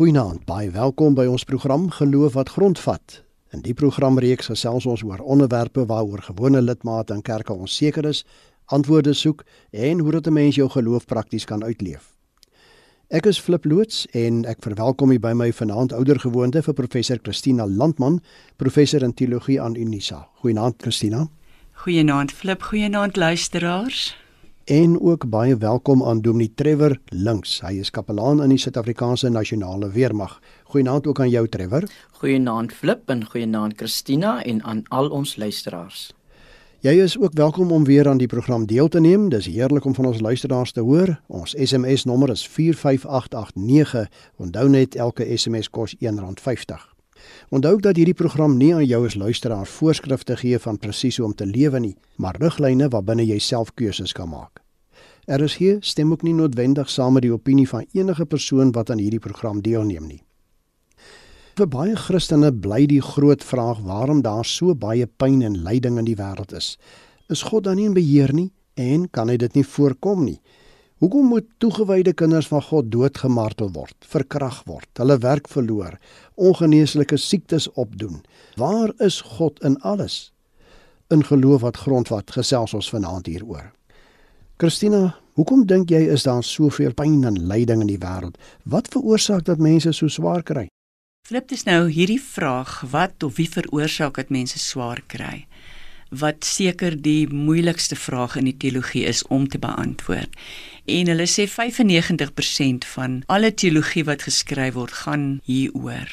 Goeienaand, baie welkom by ons program Geloof wat grondvat. In die programreeks gesels ons oor onderwerpe waaroor gewone lidmate in kerke onseker is, antwoorde soek en hoe dit 'n mens jou geloof prakties kan uitleef. Ek is Flip loods en ek verwelkom u by my vanaand oudergewoonte vir professor Christina Landman, professor in teologie aan Unisa. Goeienaand Christina. Goeienaand Flip, goeienaand luisteraars en ook baie welkom aan Dominee Trevor Links. Hy is kapelaan in die Suid-Afrikaanse Nasionale Weermag. Goeienaand ook aan jou Trevor. Goeienaand Flip en goeienaand Christina en aan al ons luisteraars. Jy is ook welkom om weer aan die program deel te neem. Dis heerlik om van ons luisteraars te hoor. Ons SMS nommer is 45889. Onthou net elke SMS kos R1.50. Onthou dat hierdie program nie aan jou as luisteraar voorskrifte gee van presies hoe om te lewe nie, maar riglyne waarbinne jy self keuses kan maak. RSG stem ook nie noodwendig saam met die opinie van enige persoon wat aan hierdie program deelneem nie. Vir baie Christene bly die groot vraag waarom daar so baie pyn en lyding in die wêreld is. Is God dan nie in beheer nie en kan hy dit nie voorkom nie? Hoekom moet toegewyde kinders van God doodgemartel word, verkrag word, hulle werk verloor, ongeneeslike siektes opdoen? Waar is God in alles? In geloof wat grondvat gesels ons vanaand hieroor. Christina, hoekom dink jy is daar soveel pyn en lyding in die wêreld? Wat veroorsaak dat mense so swaar kry? Flip dis nou hierdie vraag, wat of wie veroorsaak dat mense swaar kry? wat seker die moeilikste vraag in die teologie is om te beantwoord. En hulle sê 95% van alle teologie wat geskryf word, gaan hieroor.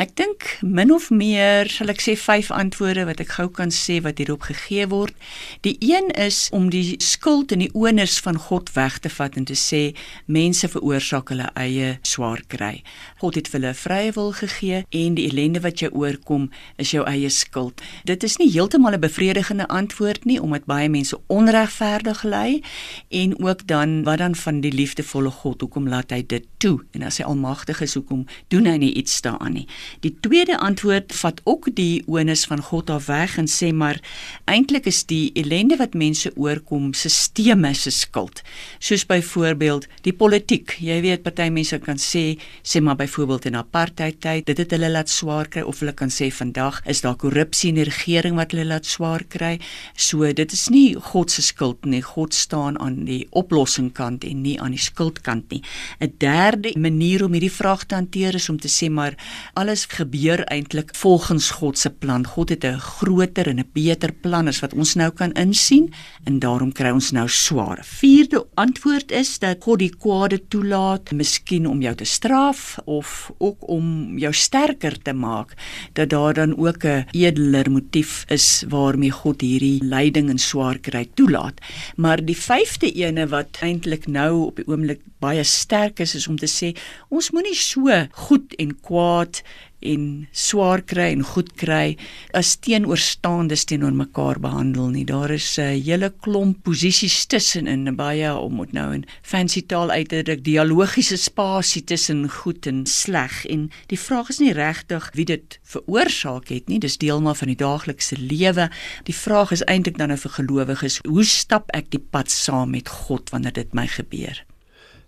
Ek dink min of meer sal ek sê vyf antwoorde wat ek gou kan sê wat hierop gegee word. Die een is om die skuld en die onus van God weg te vat en te sê mense veroorsaak hulle eie swaar kry. God het vir hulle vrye wil gegee en die ellende wat jou oorkom is jou eie skuld. Dit is nie heeltemal 'n bevredigende antwoord nie omdat baie mense onregverdig ly en ook dan wat dan van die liefdevolle God, hoekom laat hy dit toe? En as hy almagtig is, hoekom doen hy nie iets daaraan nie? Die tweede antwoord vat ook die onus van God af weg en sê maar eintlik is die ellende wat mense oorkom sisteme se skuld. Soos byvoorbeeld die politiek. Jy weet party mense kan sê sê maar byvoorbeeld in apartheid tyd, dit het hulle laat swaar kry of hulle kan sê vandag is daar korrupsie in die regering wat hulle laat swaar kry. So dit is nie God se skuld nie. God staan aan die oplossing kant en nie aan die skuldkant nie. 'n Derde manier om hierdie vraag te hanteer is om te sê maar alles alles gebeur eintlik volgens God se plan. God het 'n groter en 'n beter plan as wat ons nou kan insien en daarom kry ons nou swaar. Vierde antwoord is dat God die kwade toelaat, miskien om jou te straf of ook om jou sterker te maak, dat daar dan ook 'n edeler motief is waarmee God hierdie lyding en swaar kry toelaat. Maar die vyfde ene wat eintlik nou op die oomblik baie sterk is is om te sê ons moenie so goed en kwaad en swaar kry en goed kry as teenoorstaandes teenoor mekaar behandel nie. Daar is 'n hele klomp posisies tussen in baie om moet nou in fancy taal uit te druk dialogiese spasie tussen goed en sleg en die vraag is nie regtig wie dit veroorsaak het nie. Dis deel maar van die daaglikse lewe. Die vraag is eintlik dan nou vir gelowiges, hoe stap ek die pad saam met God wanneer dit my gebeur?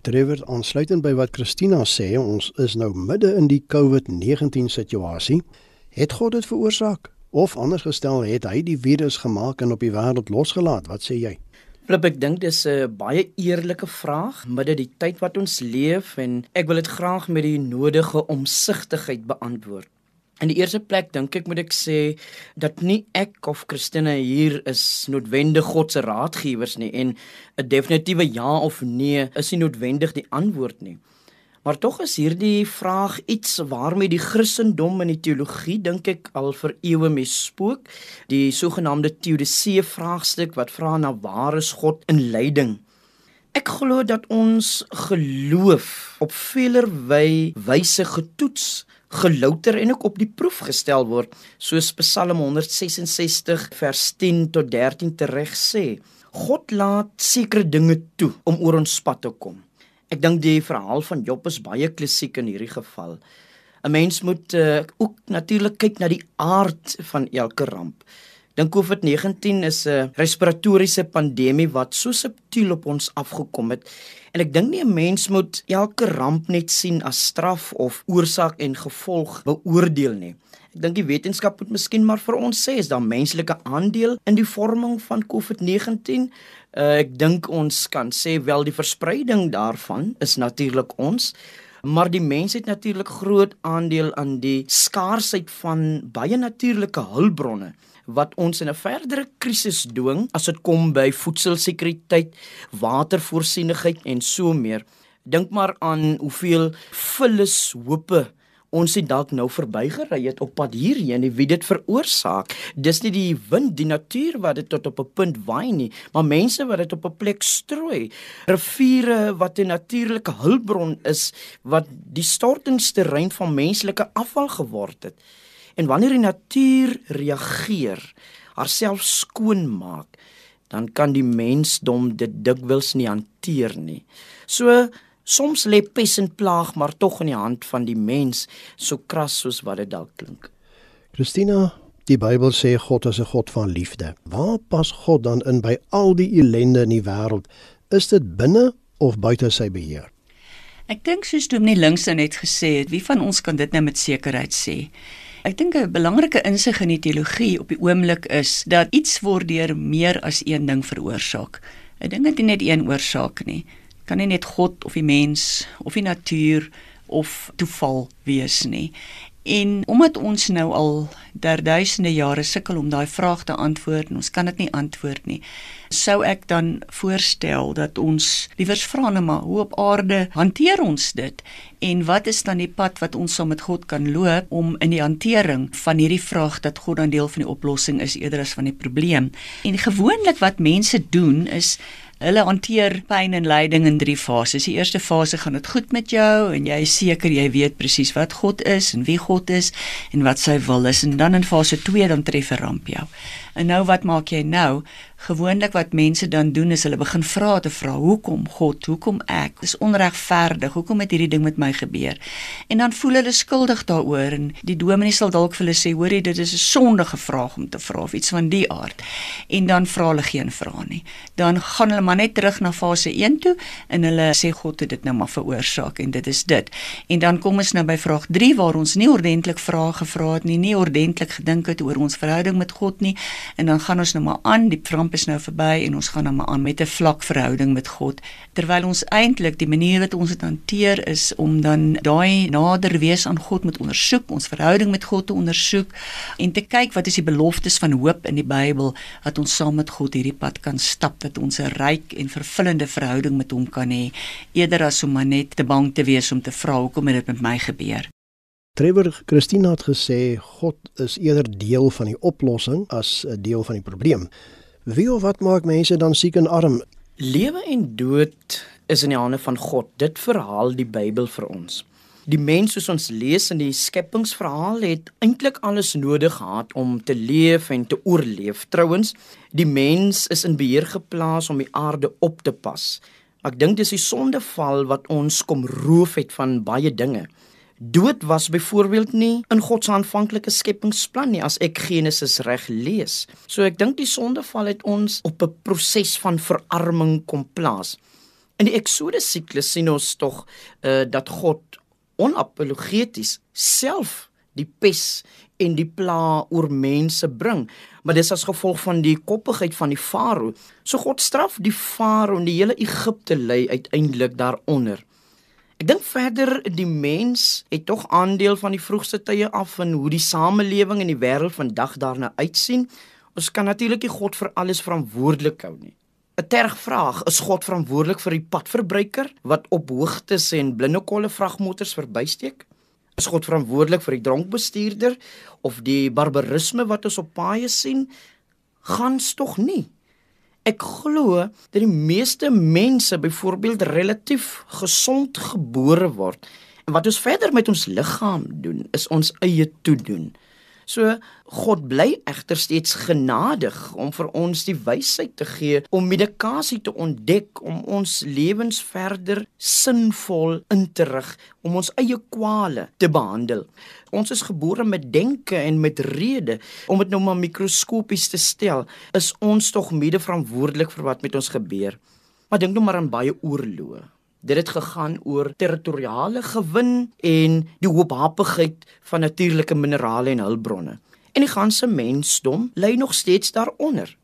Trevor, aansluitend by wat Christina sê, ons is nou midde in die COVID-19 situasie. Het God dit veroorsaak? Of anders gestel, het hy die virus gemaak en op die wêreld losgelaat? Wat sê jy? Flip, ek dink dis 'n baie eerlike vraag midde die tyd wat ons leef en ek wil dit graag met die nodige omsigtigheid beantwoord. In die eerste plek dink ek moet ek sê dat nie ek of Christine hier is noodwendig God se raadgewers nie en 'n definitiewe ja of nee is nie noodwendig die antwoord nie. Maar tog is hierdie vraag iets waarmee die Christendom in die teologie dink ek al vir eeue mee spook, die sogenaamde teodisee vraagstuk wat vra na waar is God in lyding? Ek glo dat ons geloof op veeler wyse getoets gelouter en ook op die proef gestel word soos Psalm 166 vers 10 tot 13 tereg sê God laat sekere dinge toe om oor ons pad te kom. Ek dink die verhaal van Job is baie klassiek in hierdie geval. 'n mens moet uh, ook natuurlik kyk na die aard van elke ramp Dan COVID-19 is 'n respiratoriese pandemie wat so subtiel op ons afgekom het. En ek dink nie 'n mens moet elke ramp net sien as straf of oorsaak en gevolg beoordeel nie. Ek dink die wetenskap moet miskien maar vir ons sê is daar menslike aandeel in die vorming van COVID-19? Uh, ek dink ons kan sê wel die verspreiding daarvan is natuurlik ons maar die mens het natuurlik groot aandeel aan die skaarsheid van baie natuurlike hulpbronne wat ons in 'n verdere krisis dwing as dit kom by voedselsekuriteit, watervoorsienigheid en so meer. Dink maar aan hoeveel vullis hope ons het dalk nou verbygery het op pad hierheen en wie dit veroorsaak. Dis nie die wind, die natuur wat dit tot op 'n punt waai nie, maar mense wat dit op 'n plek strooi. Riviere wat 'n natuurlike hulpbron is wat die stortingsterrein van menslike afval geword het. En wanneer die natuur reageer, haarself skoon maak, dan kan die mensdom dit dikwels nie hanteer nie. So soms lê pes en plaag maar tog in die hand van die mens, so kras soos wat dit dalk klink. Christina, die Bybel sê God is 'n God van liefde. Waar pas God dan in by al die ellende in die wêreld? Is dit binne of buite sy beheer? Ek dink soos Dominee Linkse net gesê het, wie van ons kan dit nou met sekerheid sê? Ek dink 'n belangrike insig in die teologie op die oomblik is dat iets word deur meer as een ding veroorsaak. Ek dink dit is net een oorsaak nie. Kan nie net God of die mens of die natuur of toeval wees nie. En omdat ons nou al der duisende jare sukkel om daai vraag te antwoord en ons kan dit nie antwoord nie, sou ek dan voorstel dat ons liewers vra net maar hoe op aarde hanteer ons dit en wat is dan die pad wat ons saam met God kan loop om in die hantering van hierdie vraag dat God dan deel van die oplossing is eerder as van die probleem. En gewoonlik wat mense doen is Hulle hanteer pyn en lyding in drie fases. Die eerste fase gaan dit goed met jou en jy is seker jy weet presies wat God is en wie God is en wat sy wil is. En dan in fase 2 dan tref 'n ramp jou. En nou wat maak jy nou? Gewoonlik wat mense dan doen is hulle begin vra te vra, hoekom God, hoekom ek? Dis onregverdig. Hoekom het hierdie ding met my gebeur? En dan voel hulle skuldig daaroor en die dominee sal dalk vir hulle sê, hoorie, dit is 'n sondige vraag om te vra of iets van die aard. En dan vra hulle geen vrae nie. Dan gaan hulle maar net terug na fase 1 toe en hulle sê God het dit nou maar veroorsaak en dit is dit. En dan kom ons nou by vraag 3 waar ons nie ordentlik vrae gevra het nie, nie ordentlik gedink het oor ons verhouding met God nie en dan gaan ons nou maar aan die ramp is nou verby en ons gaan nou maar aan met 'n vlak verhouding met God terwyl ons eintlik die manier wat ons dit hanteer is om dan daai nader wees aan God moet ondersoek ons verhouding met God te ondersoek en te kyk wat is die beloftes van hoop in die Bybel dat ons saam met God hierdie pad kan stap dat ons 'n ryk en vervullende verhouding met hom kan hê eerder as om net te bang te wees om te vra hoekom het dit met my gebeur Trevor Christina het gesê God is eerder deel van die oplossing as 'n deel van die probleem. Wie of wat maak mense dan siek en arm? Lewe en dood is in die hande van God. Dit verhaal die Bybel vir ons. Die mens soos ons lees in die skepingsverhaal het eintlik alles nodig gehad om te leef en te oorleef. Trouwens, die mens is in beheer geplaas om die aarde op te pas. Ek dink dis die sondeval wat ons kom roof het van baie dinge. Dood was byvoorbeeld nie in God se aanvanklike skepingsplan nie as ek Genesis reg lees. So ek dink die sondeval het ons op 'n proses van verarming kom plaas. In die Exodus siklus sien ons tog uh, dat God onapologeties self die pes en die pla oor mense bring, maar dis as gevolg van die koppigheid van die farao. So God straf die farao en die hele Egipte lê uiteindelik daaronder. Ek dink verder die mens het tog aandeel van die vroegste tye af in hoe die samelewing en die wêreld vandag daarna uitsien. Ons kan natuurlik nie God vir alles verantwoordelik hou nie. 'n Tergvraag, is God verantwoordelik vir die padverbruiker wat op hoogtes en blindekolle vragmotors verbysteek? Is God verantwoordelik vir die dronkbestuurder of die barbarisme wat ons op paaie sien? Gans tog nie. Ek glo dat die meeste mense byvoorbeeld relatief gesond gebore word. En wat ons verder met ons liggaam doen, is ons eie toedoen. So God bly egter steeds genadig om vir ons die wysheid te gee om medikasie te ontdek om ons lewens verder sinvol in te rig, om ons eie kwale te behandel. Ons is gebore met denke en met rede. Om dit nou maar mikroskopies te stel, is ons tog mede verantwoordelik vir wat met ons gebeur. Maar dink nou maar aan baie oorloë. Dit het gegaan oor territoriale gewin en die hoophappigheid van natuurlike minerale en hulpbronne. En die ganse mensdom lê nog steeds daaronder.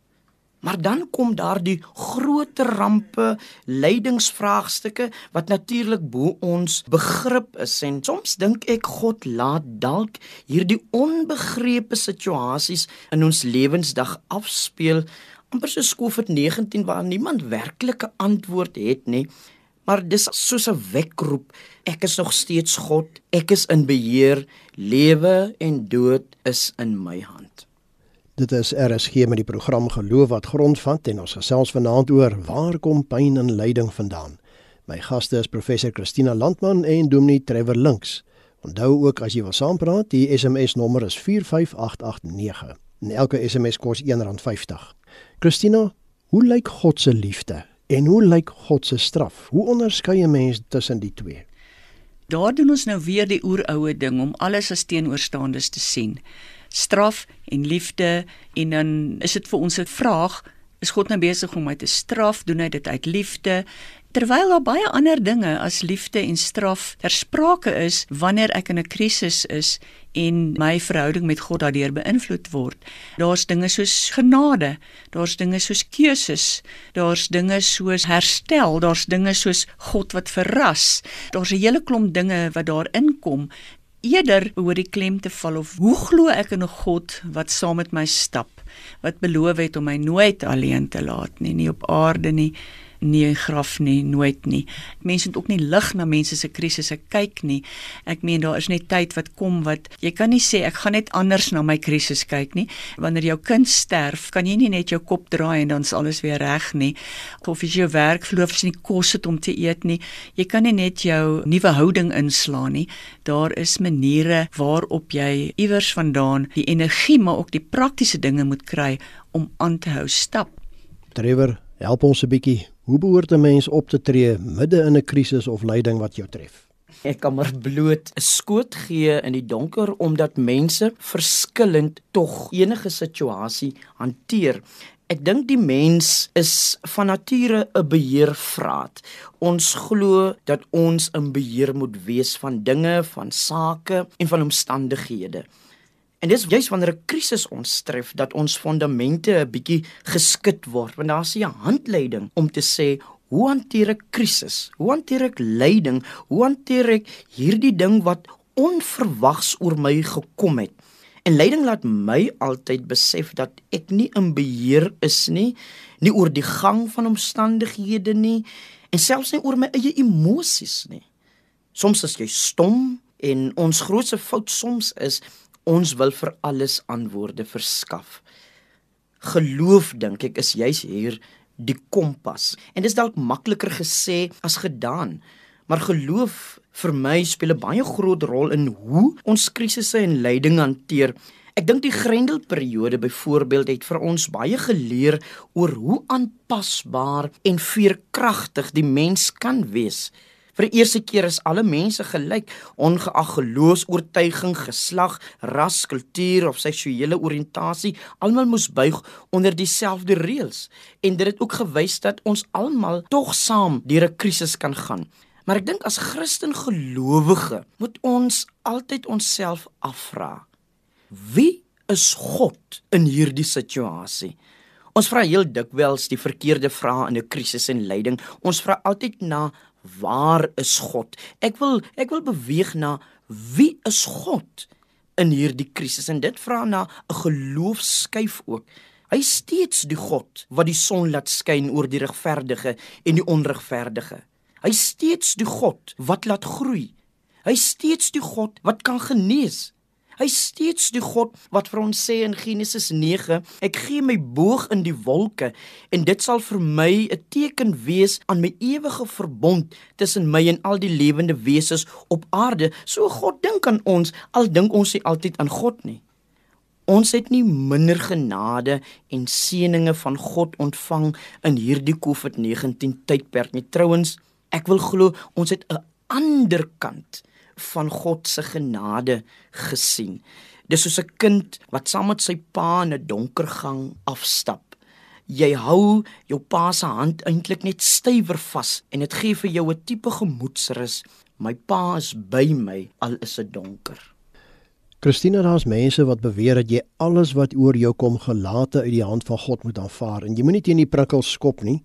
Maar dan kom daar die groot rampe, lydingsvraagstukke wat natuurlik bo ons begrip is en soms dink ek God laat dalk hierdie onbegrepe situasies in ons lewensdag afspeel amper soos COVID-19 waar niemand werklike antwoord het nie maar dis soos 'n wekroep. Ek is nog steeds God. Ek is in beheer. Lewe en dood is in my hand. Dit is RSG met die program Geloof wat grondvat en ons gesels vanaand oor waar kom pyn en lyding vandaan. My gaste is professor Christina Landman en Dominee Trevor Links. Onthou ook as jy wil saampraat, die SMS nommer is 45889. En elke SMS kos R1.50. Christina, hoe lyk God se liefde En hoe lyk God se straf? Hoe onderskei 'n mens tussen die twee? Daar doen ons nou weer die oeroue ding om alles as teenoorstaandes te sien. Straf en liefde en dan is dit vir ons 'n vraag, is God nou besig om my te straf? Doen hy dit uit liefde? Terwyl daar baie ander dinge as liefde en straf ter sprake is wanneer ek in 'n krisis is en my verhouding met God daardeur beïnvloed word. Daar's dinge soos genade, daar's dinge soos keuses, daar's dinge soos herstel, daar's dinge soos God wat verras. Daar's 'n hele klomp dinge wat daarin kom. Eerder behoort die klem te val of hoe glo ek in 'n God wat saam met my stap, wat beloof het om my nooit alleen te laat nie, nie op aarde nie nie graf nie, nooit nie. Mense moet ook nie lig na mense se krisisse kyk nie. Ek meen daar is net tyd wat kom wat jy kan nie sê ek gaan net anders na my krisis kyk nie. Wanneer jou kind sterf, kan jy nie net jou kop draai en dan is alles weer reg nie. Of as jou werk verloor, as jy nie kos het om te eet nie, jy kan nie net jou nuwe houding inslaan nie. Daar is maniere waarop jy iewers vandaan die energie maar ook die praktiese dinge moet kry om aan te hou stap. Trevor, help ons 'n bietjie Hoe behoort 'n mens op te tree midde in 'n krisis of lyding wat jou tref? Ek kan maar bloot 'n skoot gee in die donker omdat mense verskillend tog enige situasie hanteer. Ek dink die mens is van nature 'n beheervraat. Ons glo dat ons in beheer moet wees van dinge, van sake en van omstandighede. En dis juist wanneer 'n krisis ons tref dat ons fondamente 'n bietjie geskit word, want daar is 'n handleiding om te sê hoe hanteer ek krisis? Hoe hanteer ek lyding? Hoe hanteer ek hierdie ding wat onverwags oor my gekom het? En lyding laat my altyd besef dat ek nie in beheer is nie, nie oor die gang van omstandighede nie en selfs nie oor my eie emosies nie. Soms is jy stom en ons grootste fout soms is ons wil vir alles antwoorde verskaf. Geloof dink ek is juis hier die kompas. En dis dalk makliker gesê as gedaan, maar geloof vir my speel 'n baie groot rol in hoe ons krisisse en lyding hanteer. Ek dink die Grendelperiode byvoorbeeld het vir ons baie geleer oor hoe aanpasbaar en veerkragtig die mens kan wees. Vir die eerste keer is alle mense gelyk, ongeag geloofs-oortuiging, geslag, ras, kultuur of seksuele oriëntasie. Almal moes buig onder dieselfde reëls. En dit het ook gewys dat ons almal tog saam deur 'n krisis kan gaan. Maar ek dink as Christen gelowige moet ons altyd onsself afvra: Wie is God in hierdie situasie? Ons vra heel dikwels die verkeerde vrae in 'n krisis en lyding. Ons vra altyd na waar is God? Ek wil ek wil beweeg na wie is God in hierdie krisis en dit vra na 'n geloofskuif ook. Hy steeds die God wat die son laat skyn oor die regverdige en die onregverdige. Hy steeds die God wat laat groei. Hy steeds die God wat kan genees. Hy steeds die God wat vir ons sê in Genesis 9, ek gee my boog in die wolke en dit sal vir my 'n teken wees aan my ewige verbond tussen my en al die lewende wesens op aarde. So God dink aan ons, al dink ons nie altyd aan God nie. Ons het nie minder genade en seëninge van God ontvang in hierdie COVID-19 tydperk nie. Trouwens, ek wil glo ons het 'n ander kant van God se genade gesien. Dis soos 'n kind wat saam met sy pa in 'n donker gang afstap. Jy hou jou pa se hand eintlik net stywer vas en dit gee vir jou 'n tipe gemoedsrus. My pa is by my al is dit donker. Christina, daar's mense wat beweer dat jy alles wat oor jou kom gelate uit die hand van God moet aanvaar en jy moenie teen die prikkels skop nie.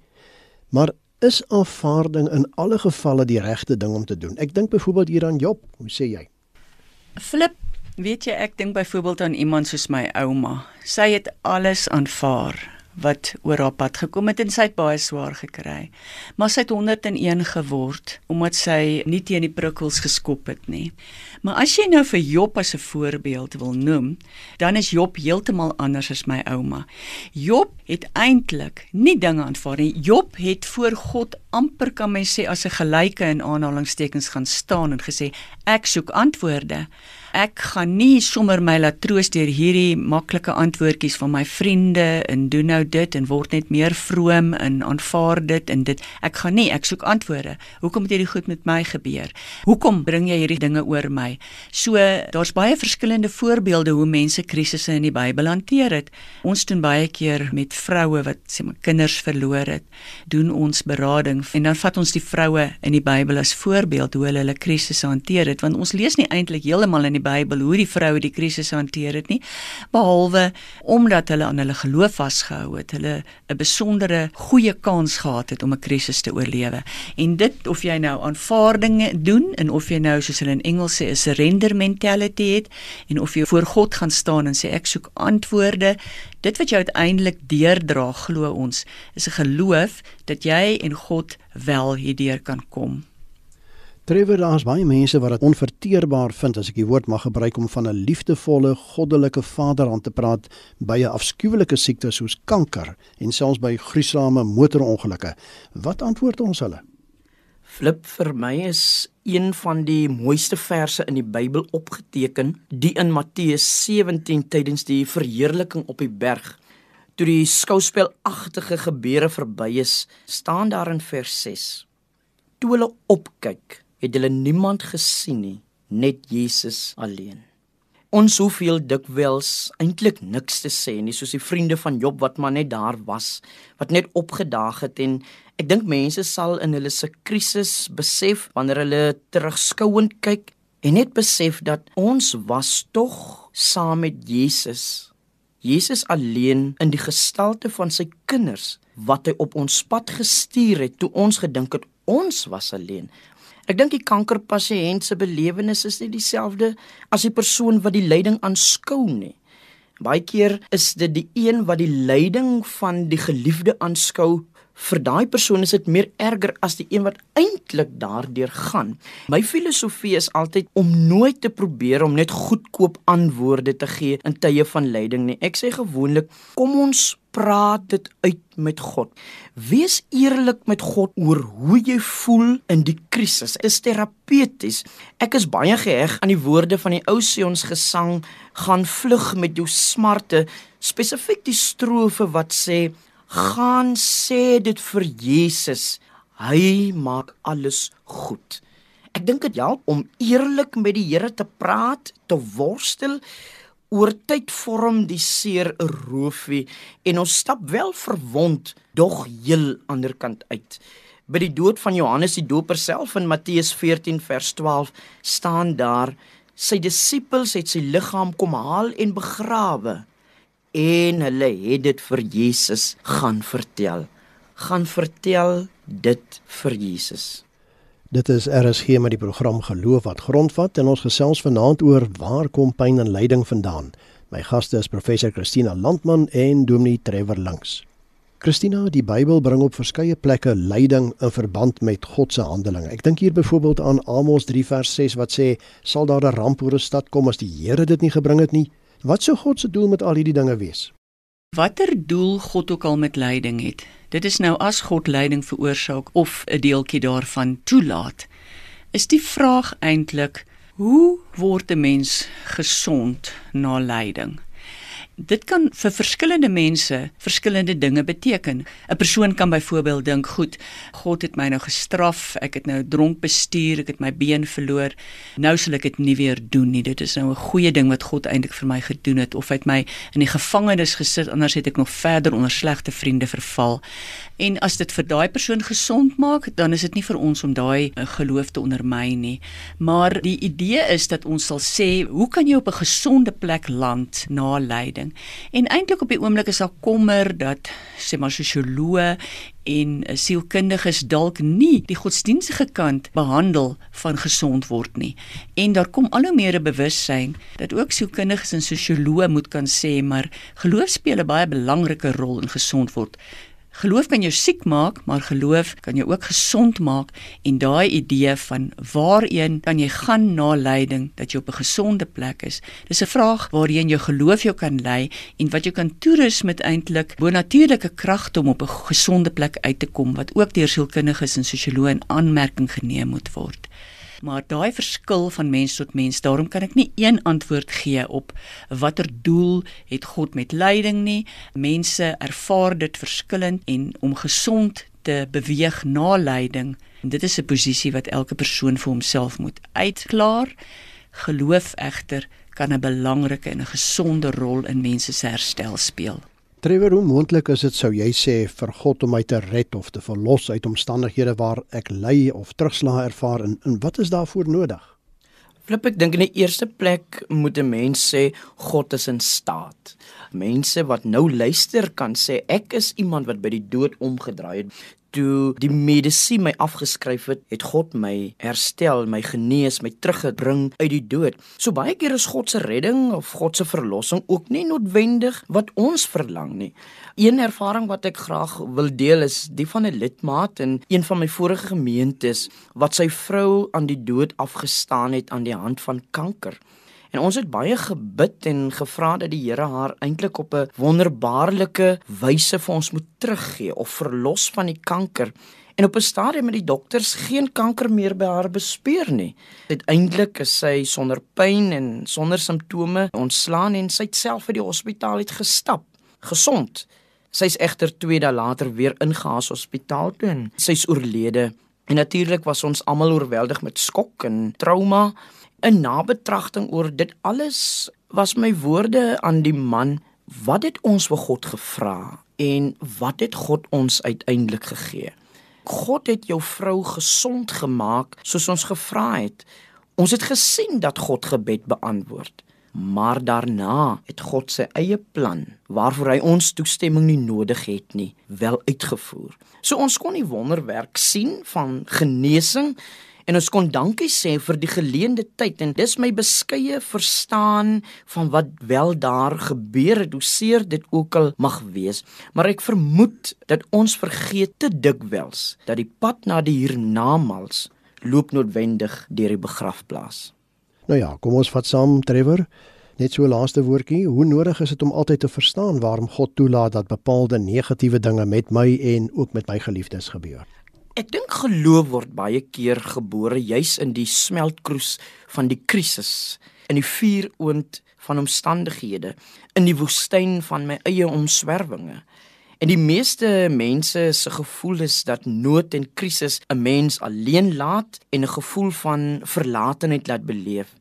Maar is aanvaarding in alle gevalle die regte ding om te doen? Ek dink byvoorbeeld hier aan Job. Hoe sê jy? Flip, weet jy ek dink byvoorbeeld aan iemand soos my ouma. Sy het alles aanvaar wat oor haar pad gekom het en sy het baie swaar gekry. Maar sy het 101 geword omdat sy nie teen die prikkels geskop het nie. Maar as jy nou vir Job as 'n voorbeeld wil noem, dan is Job heeltemal anders as my ouma. Job het eintlik nie dinge aanvaar nie. Job het voor God amper kan mens sê as 'n gelyke in aanhalingstekens gaan staan en gesê ek soek antwoorde. Ek gaan nie sommer my laat troos deur hierdie maklike antwoordjies van my vriende en doen nou dit en word net meer vroom en aanvaar dit en dit. Ek gaan nie ek soek antwoorde. Hoekom het hierdie goed met my gebeur? Hoekom bring jy hierdie dinge oor my so daar's baie verskillende voorbeelde hoe mense krisisse in die Bybel hanteer het. Ons doen baie keer met vroue wat sê maar kinders verloor het doen ons berading en dan vat ons die vroue in die Bybel as voorbeeld hoe hulle hulle krisisse hanteer het. Want ons lees nie eintlik heeltemal in die Bybel hoe die vroue die krisis hanteer het nie behalwe omdat hulle aan hulle geloof vasgehou het hulle 'n besondere goeie kans gehad het om 'n krisis te oorlewe. En dit of jy nou aanvaardinge doen en of jy nou soos hulle in Engels sê 'n surrender mentality het en of jy voor God gaan staan en sê ek soek antwoorde dit wat jy uiteindelik deurdra glo ons is 'n geloof dat jy en God wel hierdeur kan kom Trevor, daar's baie mense wat dit onverteerbaar vind as ek die woord mag gebruik om van 'n liefdevolle, goddelike Vader aan te praat by 'n afskuwelike siekte soos kanker en selfs by gruisame motorongelukke. Wat antwoord ons hulle? Flip vir my is een van die mooiste verse in die Bybel opgeteken, die in Matteus 17 tydens die verheerliking op die berg. Toe die skouspelagtige gebeure verby is, staan daar in vers 6. Toe hulle opkyk, het hulle niemand gesien nie, net Jesus alleen. Ons hoeveel dikwels eintlik niks te sê nie, soos die vriende van Job wat maar net daar was, wat net opgedaag het en ek dink mense sal in hulle se krisis besef wanneer hulle terugskouend kyk en net besef dat ons was tog saam met Jesus. Jesus alleen in die gestalte van sy kinders wat hy op ons pad gestuur het toe ons gedink het ons was alleen. Ek dink die kankerpasiënt se belewenis is nie dieselfde as die persoon wat die lyding aanskou nie. Baie keer is dit die een wat die lyding van die geliefde aanskou. Vir daai persoon is dit meer erger as die een wat eintlik daardeur gaan. My filosofie is altyd om nooit te probeer om net goedkoop antwoorde te gee in tye van lyding nie. Ek sê gewoonlik, kom ons praat dit uit met God. Wees eerlik met God oor hoe jy voel in die krisis. Is terapeuties. Ek is baie geheg aan die woorde van die ou Sions gesang gaan vlug met jou smarte, spesifiek die strofe wat sê gaan sê dit vir Jesus. Hy maak alles goed. Ek dink dit help om eerlik met die Here te praat, te worstel oor tyd vorm die seer 'n roofie en ons stap wel verwond dog heel ander kant uit. By die dood van Johannes die Doper self in Matteus 14 vers 12 staan daar sy disippels het sy liggaam kom haal en begrawe en hulle het dit vir Jesus gaan vertel. Gaan vertel dit vir Jesus. Dit is RSG met die program Geloof wat grondvat en ons gesels vanaand oor waar kom pyn en lyding vandaan. My gaste is professor Christina Landman en Dominee Trevor Links. Christina, die Bybel bring op verskeie plekke lyding in verband met God se handelinge. Ek dink hier byvoorbeeld aan Amos 3 vers 6 wat sê: "Sal daar 'n ramp oor 'n stad kom as die Here dit nie gebring het nie?" Wat sou God se doel met al hierdie dinge wees? Watter doel God ook al met lyding het. Dit is nou as God lyding veroorsaak of 'n deeltjie daarvan toelaat. Is die vraag eintlik hoe word 'n mens gesond na lyding? Dit kan vir verskillende mense verskillende dinge beteken. 'n Persoon kan byvoorbeeld dink, "Goed, God het my nou gestraf. Ek het nou dronk bestuur, ek het my been verloor. Nou sal ek dit nie weer doen nie. Dit is nou 'n goeie ding wat God eintlik vir my gedoen het of hy het my in die gevangenis gesit anders het ek nog verder onder slegte vriende verval." En as dit vir daai persoon gesond maak, dan is dit nie vir ons om daai eh, geloof te ondermyn nie. Maar die idee is dat ons sal sê, "Hoe kan jy op 'n gesonde plek land na lyding?" Ding. En eintlik op die oomblik is daar kommer dat sê maar sosioloë en sielkundiges dalk nie die godsdienstige kant behandel van gesond word nie. En daar kom al hoe meer 'n bewussyn dat ook sielkundiges en sosioloë moet kan sê maar geloof speel 'n baie belangrike rol in gesond word. Geloof kan jou siek maak, maar geloof kan jou ook gesond maak en daai idee van waarheen kan jy gaan na lyding dat jy op 'n gesonde plek is. Dis 'n vraag waarheen jou geloof jou kan lei en wat jy kan toerus met eintlik bonatuurlike kragte om op 'n gesonde plek uit te kom wat ook deur sielkundiges en sosioloë in aanmerking geneem moet word maar daai verskil van mens tot mens, daarom kan ek nie een antwoord gee op watter doel het God met lyding nie. Mense ervaar dit verskillend en om gesond te beweeg na lyding, en dit is 'n posisie wat elke persoon vir homself moet uitklaar. Geloof egter kan 'n belangrike en 'n gesonde rol in mense se herstel speel. Trevor, hoe moontlik is dit sou jy sê vir God om my te red of te verlos uit omstandighede waar ek ly of terugslag ervaar en, en wat is daarvoor nodig? Flip ek dink in die eerste plek moet 'n mens sê God is in staat. Mense wat nou luister kan sê ek is iemand wat by die dood omgedraai het toe die medisyne my afgeskryf het, het God my herstel, my genees, my teruggebring uit die dood. So baie keer is God se redding of God se verlossing ook nie noodwendig wat ons verlang nie. Een ervaring wat ek graag wil deel is die van 'n lidmaat in een van my vorige gemeentes wat sy vrou aan die dood afgestaan het aan die hand van kanker. En ons het baie gebid en gevra dat die Here haar eintlik op 'n wonderbaarlike wyse vir ons moet teruggee of verlos van die kanker. En op 'n stadium het die dokters geen kanker meer by haar bespeer nie. Uiteindelik is sy sonder pyn en sonder simptome ontslaan en sy het self uit die hospitaal uit gestap, gesond. Sy's egter 2 dae later weer ingehaas hospitaal toe en sy's oorlede. En natuurlik was ons almal oorweldig met skok en trauma. 'n nabetragting oor dit alles was my woorde aan die man wat het ons vir God gevra en wat het God ons uiteindelik gegee? God het jou vrou gesond gemaak soos ons gevra het. Ons het gesien dat God gebed beantwoord maar daarna het God sy eie plan waarvoor hy ons toestemming nie nodig het nie wel uitgevoer. So ons kon die wonderwerk sien van genesing en ons kon dankie sê vir die geleende tyd en dis my beskeie verstaan van wat wel daar gebeur het hoe seer dit ook al mag wees. Maar ek vermoed dat ons vergeet te dikwels dat die pad na die hiernamaals loop noodwendig deur die begrafplaas. Nou ja kom ons vat saam Trevor. Net so laaste woordjie, hoe nodig is dit om altyd te verstaan waarom God toelaat dat bepaalde negatiewe dinge met my en ook met my geliefdes gebeur? Ek dink geloof word baie keer gebore juis in die smeltkroes van die krisis, in die vuuroond van omstandighede, in die woestyn van my eie omswervinge. En die meeste mense se gevoel is dat nood en krisis 'n mens alleen laat en 'n gevoel van verlatenheid laat beleef.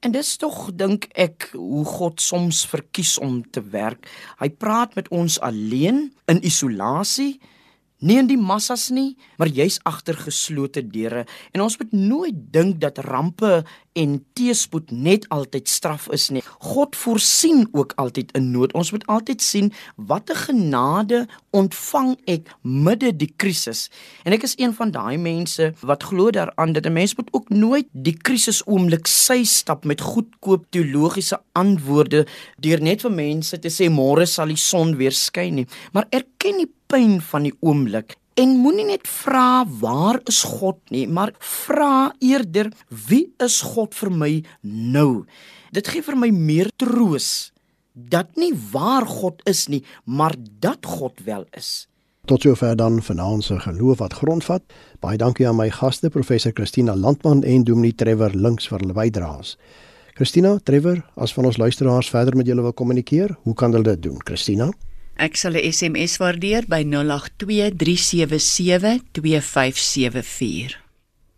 En dis tog dink ek hoe God soms verkies om te werk. Hy praat met ons alleen in isolasie nie in die massas nie, maar juis agter geslote deure. En ons moet nooit dink dat rampe en teëspoed net altyd straf is nie. God voorsien ook altyd in nood. Ons moet altyd sien watter genade ontvang ek midde die krisis. En ek is een van daai mense wat glo daaraan dat 'n mens moet ook nooit die krisis oomblik sy stap met goedkoop teologiese antwoorde deur net vir mense te sê môre sal die son weer skyn nie, maar erken die pyn van die oomblik en moenie net vra waar is God nie, maar vra eerder wie is God vir my nou? Dit gee vir my meer troos dat nie waar God is nie, maar dat God wel is. Tot sover dan vanaand se geloof wat grondvat. Baie dankie aan my gaste professor Christina Landman en Dominee Trevor Links vir hulle bydraes. Christina, Trevor, as van ons luisteraars verder met julle wil kommunikeer, hoe kan hulle dit doen? Christina? Ek sal 'n SMS waardeer by 0823772574.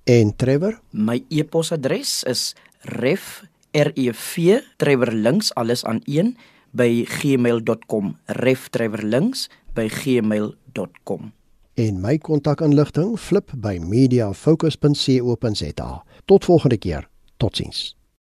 En Trevor? My e-posadres is ref@rev Trevor links alles aan 1 by gmail.com reftrevorlinks@gmail.com En my kontakinligting flip by mediafocus.co.za. Tot volgende keer. Totsiens.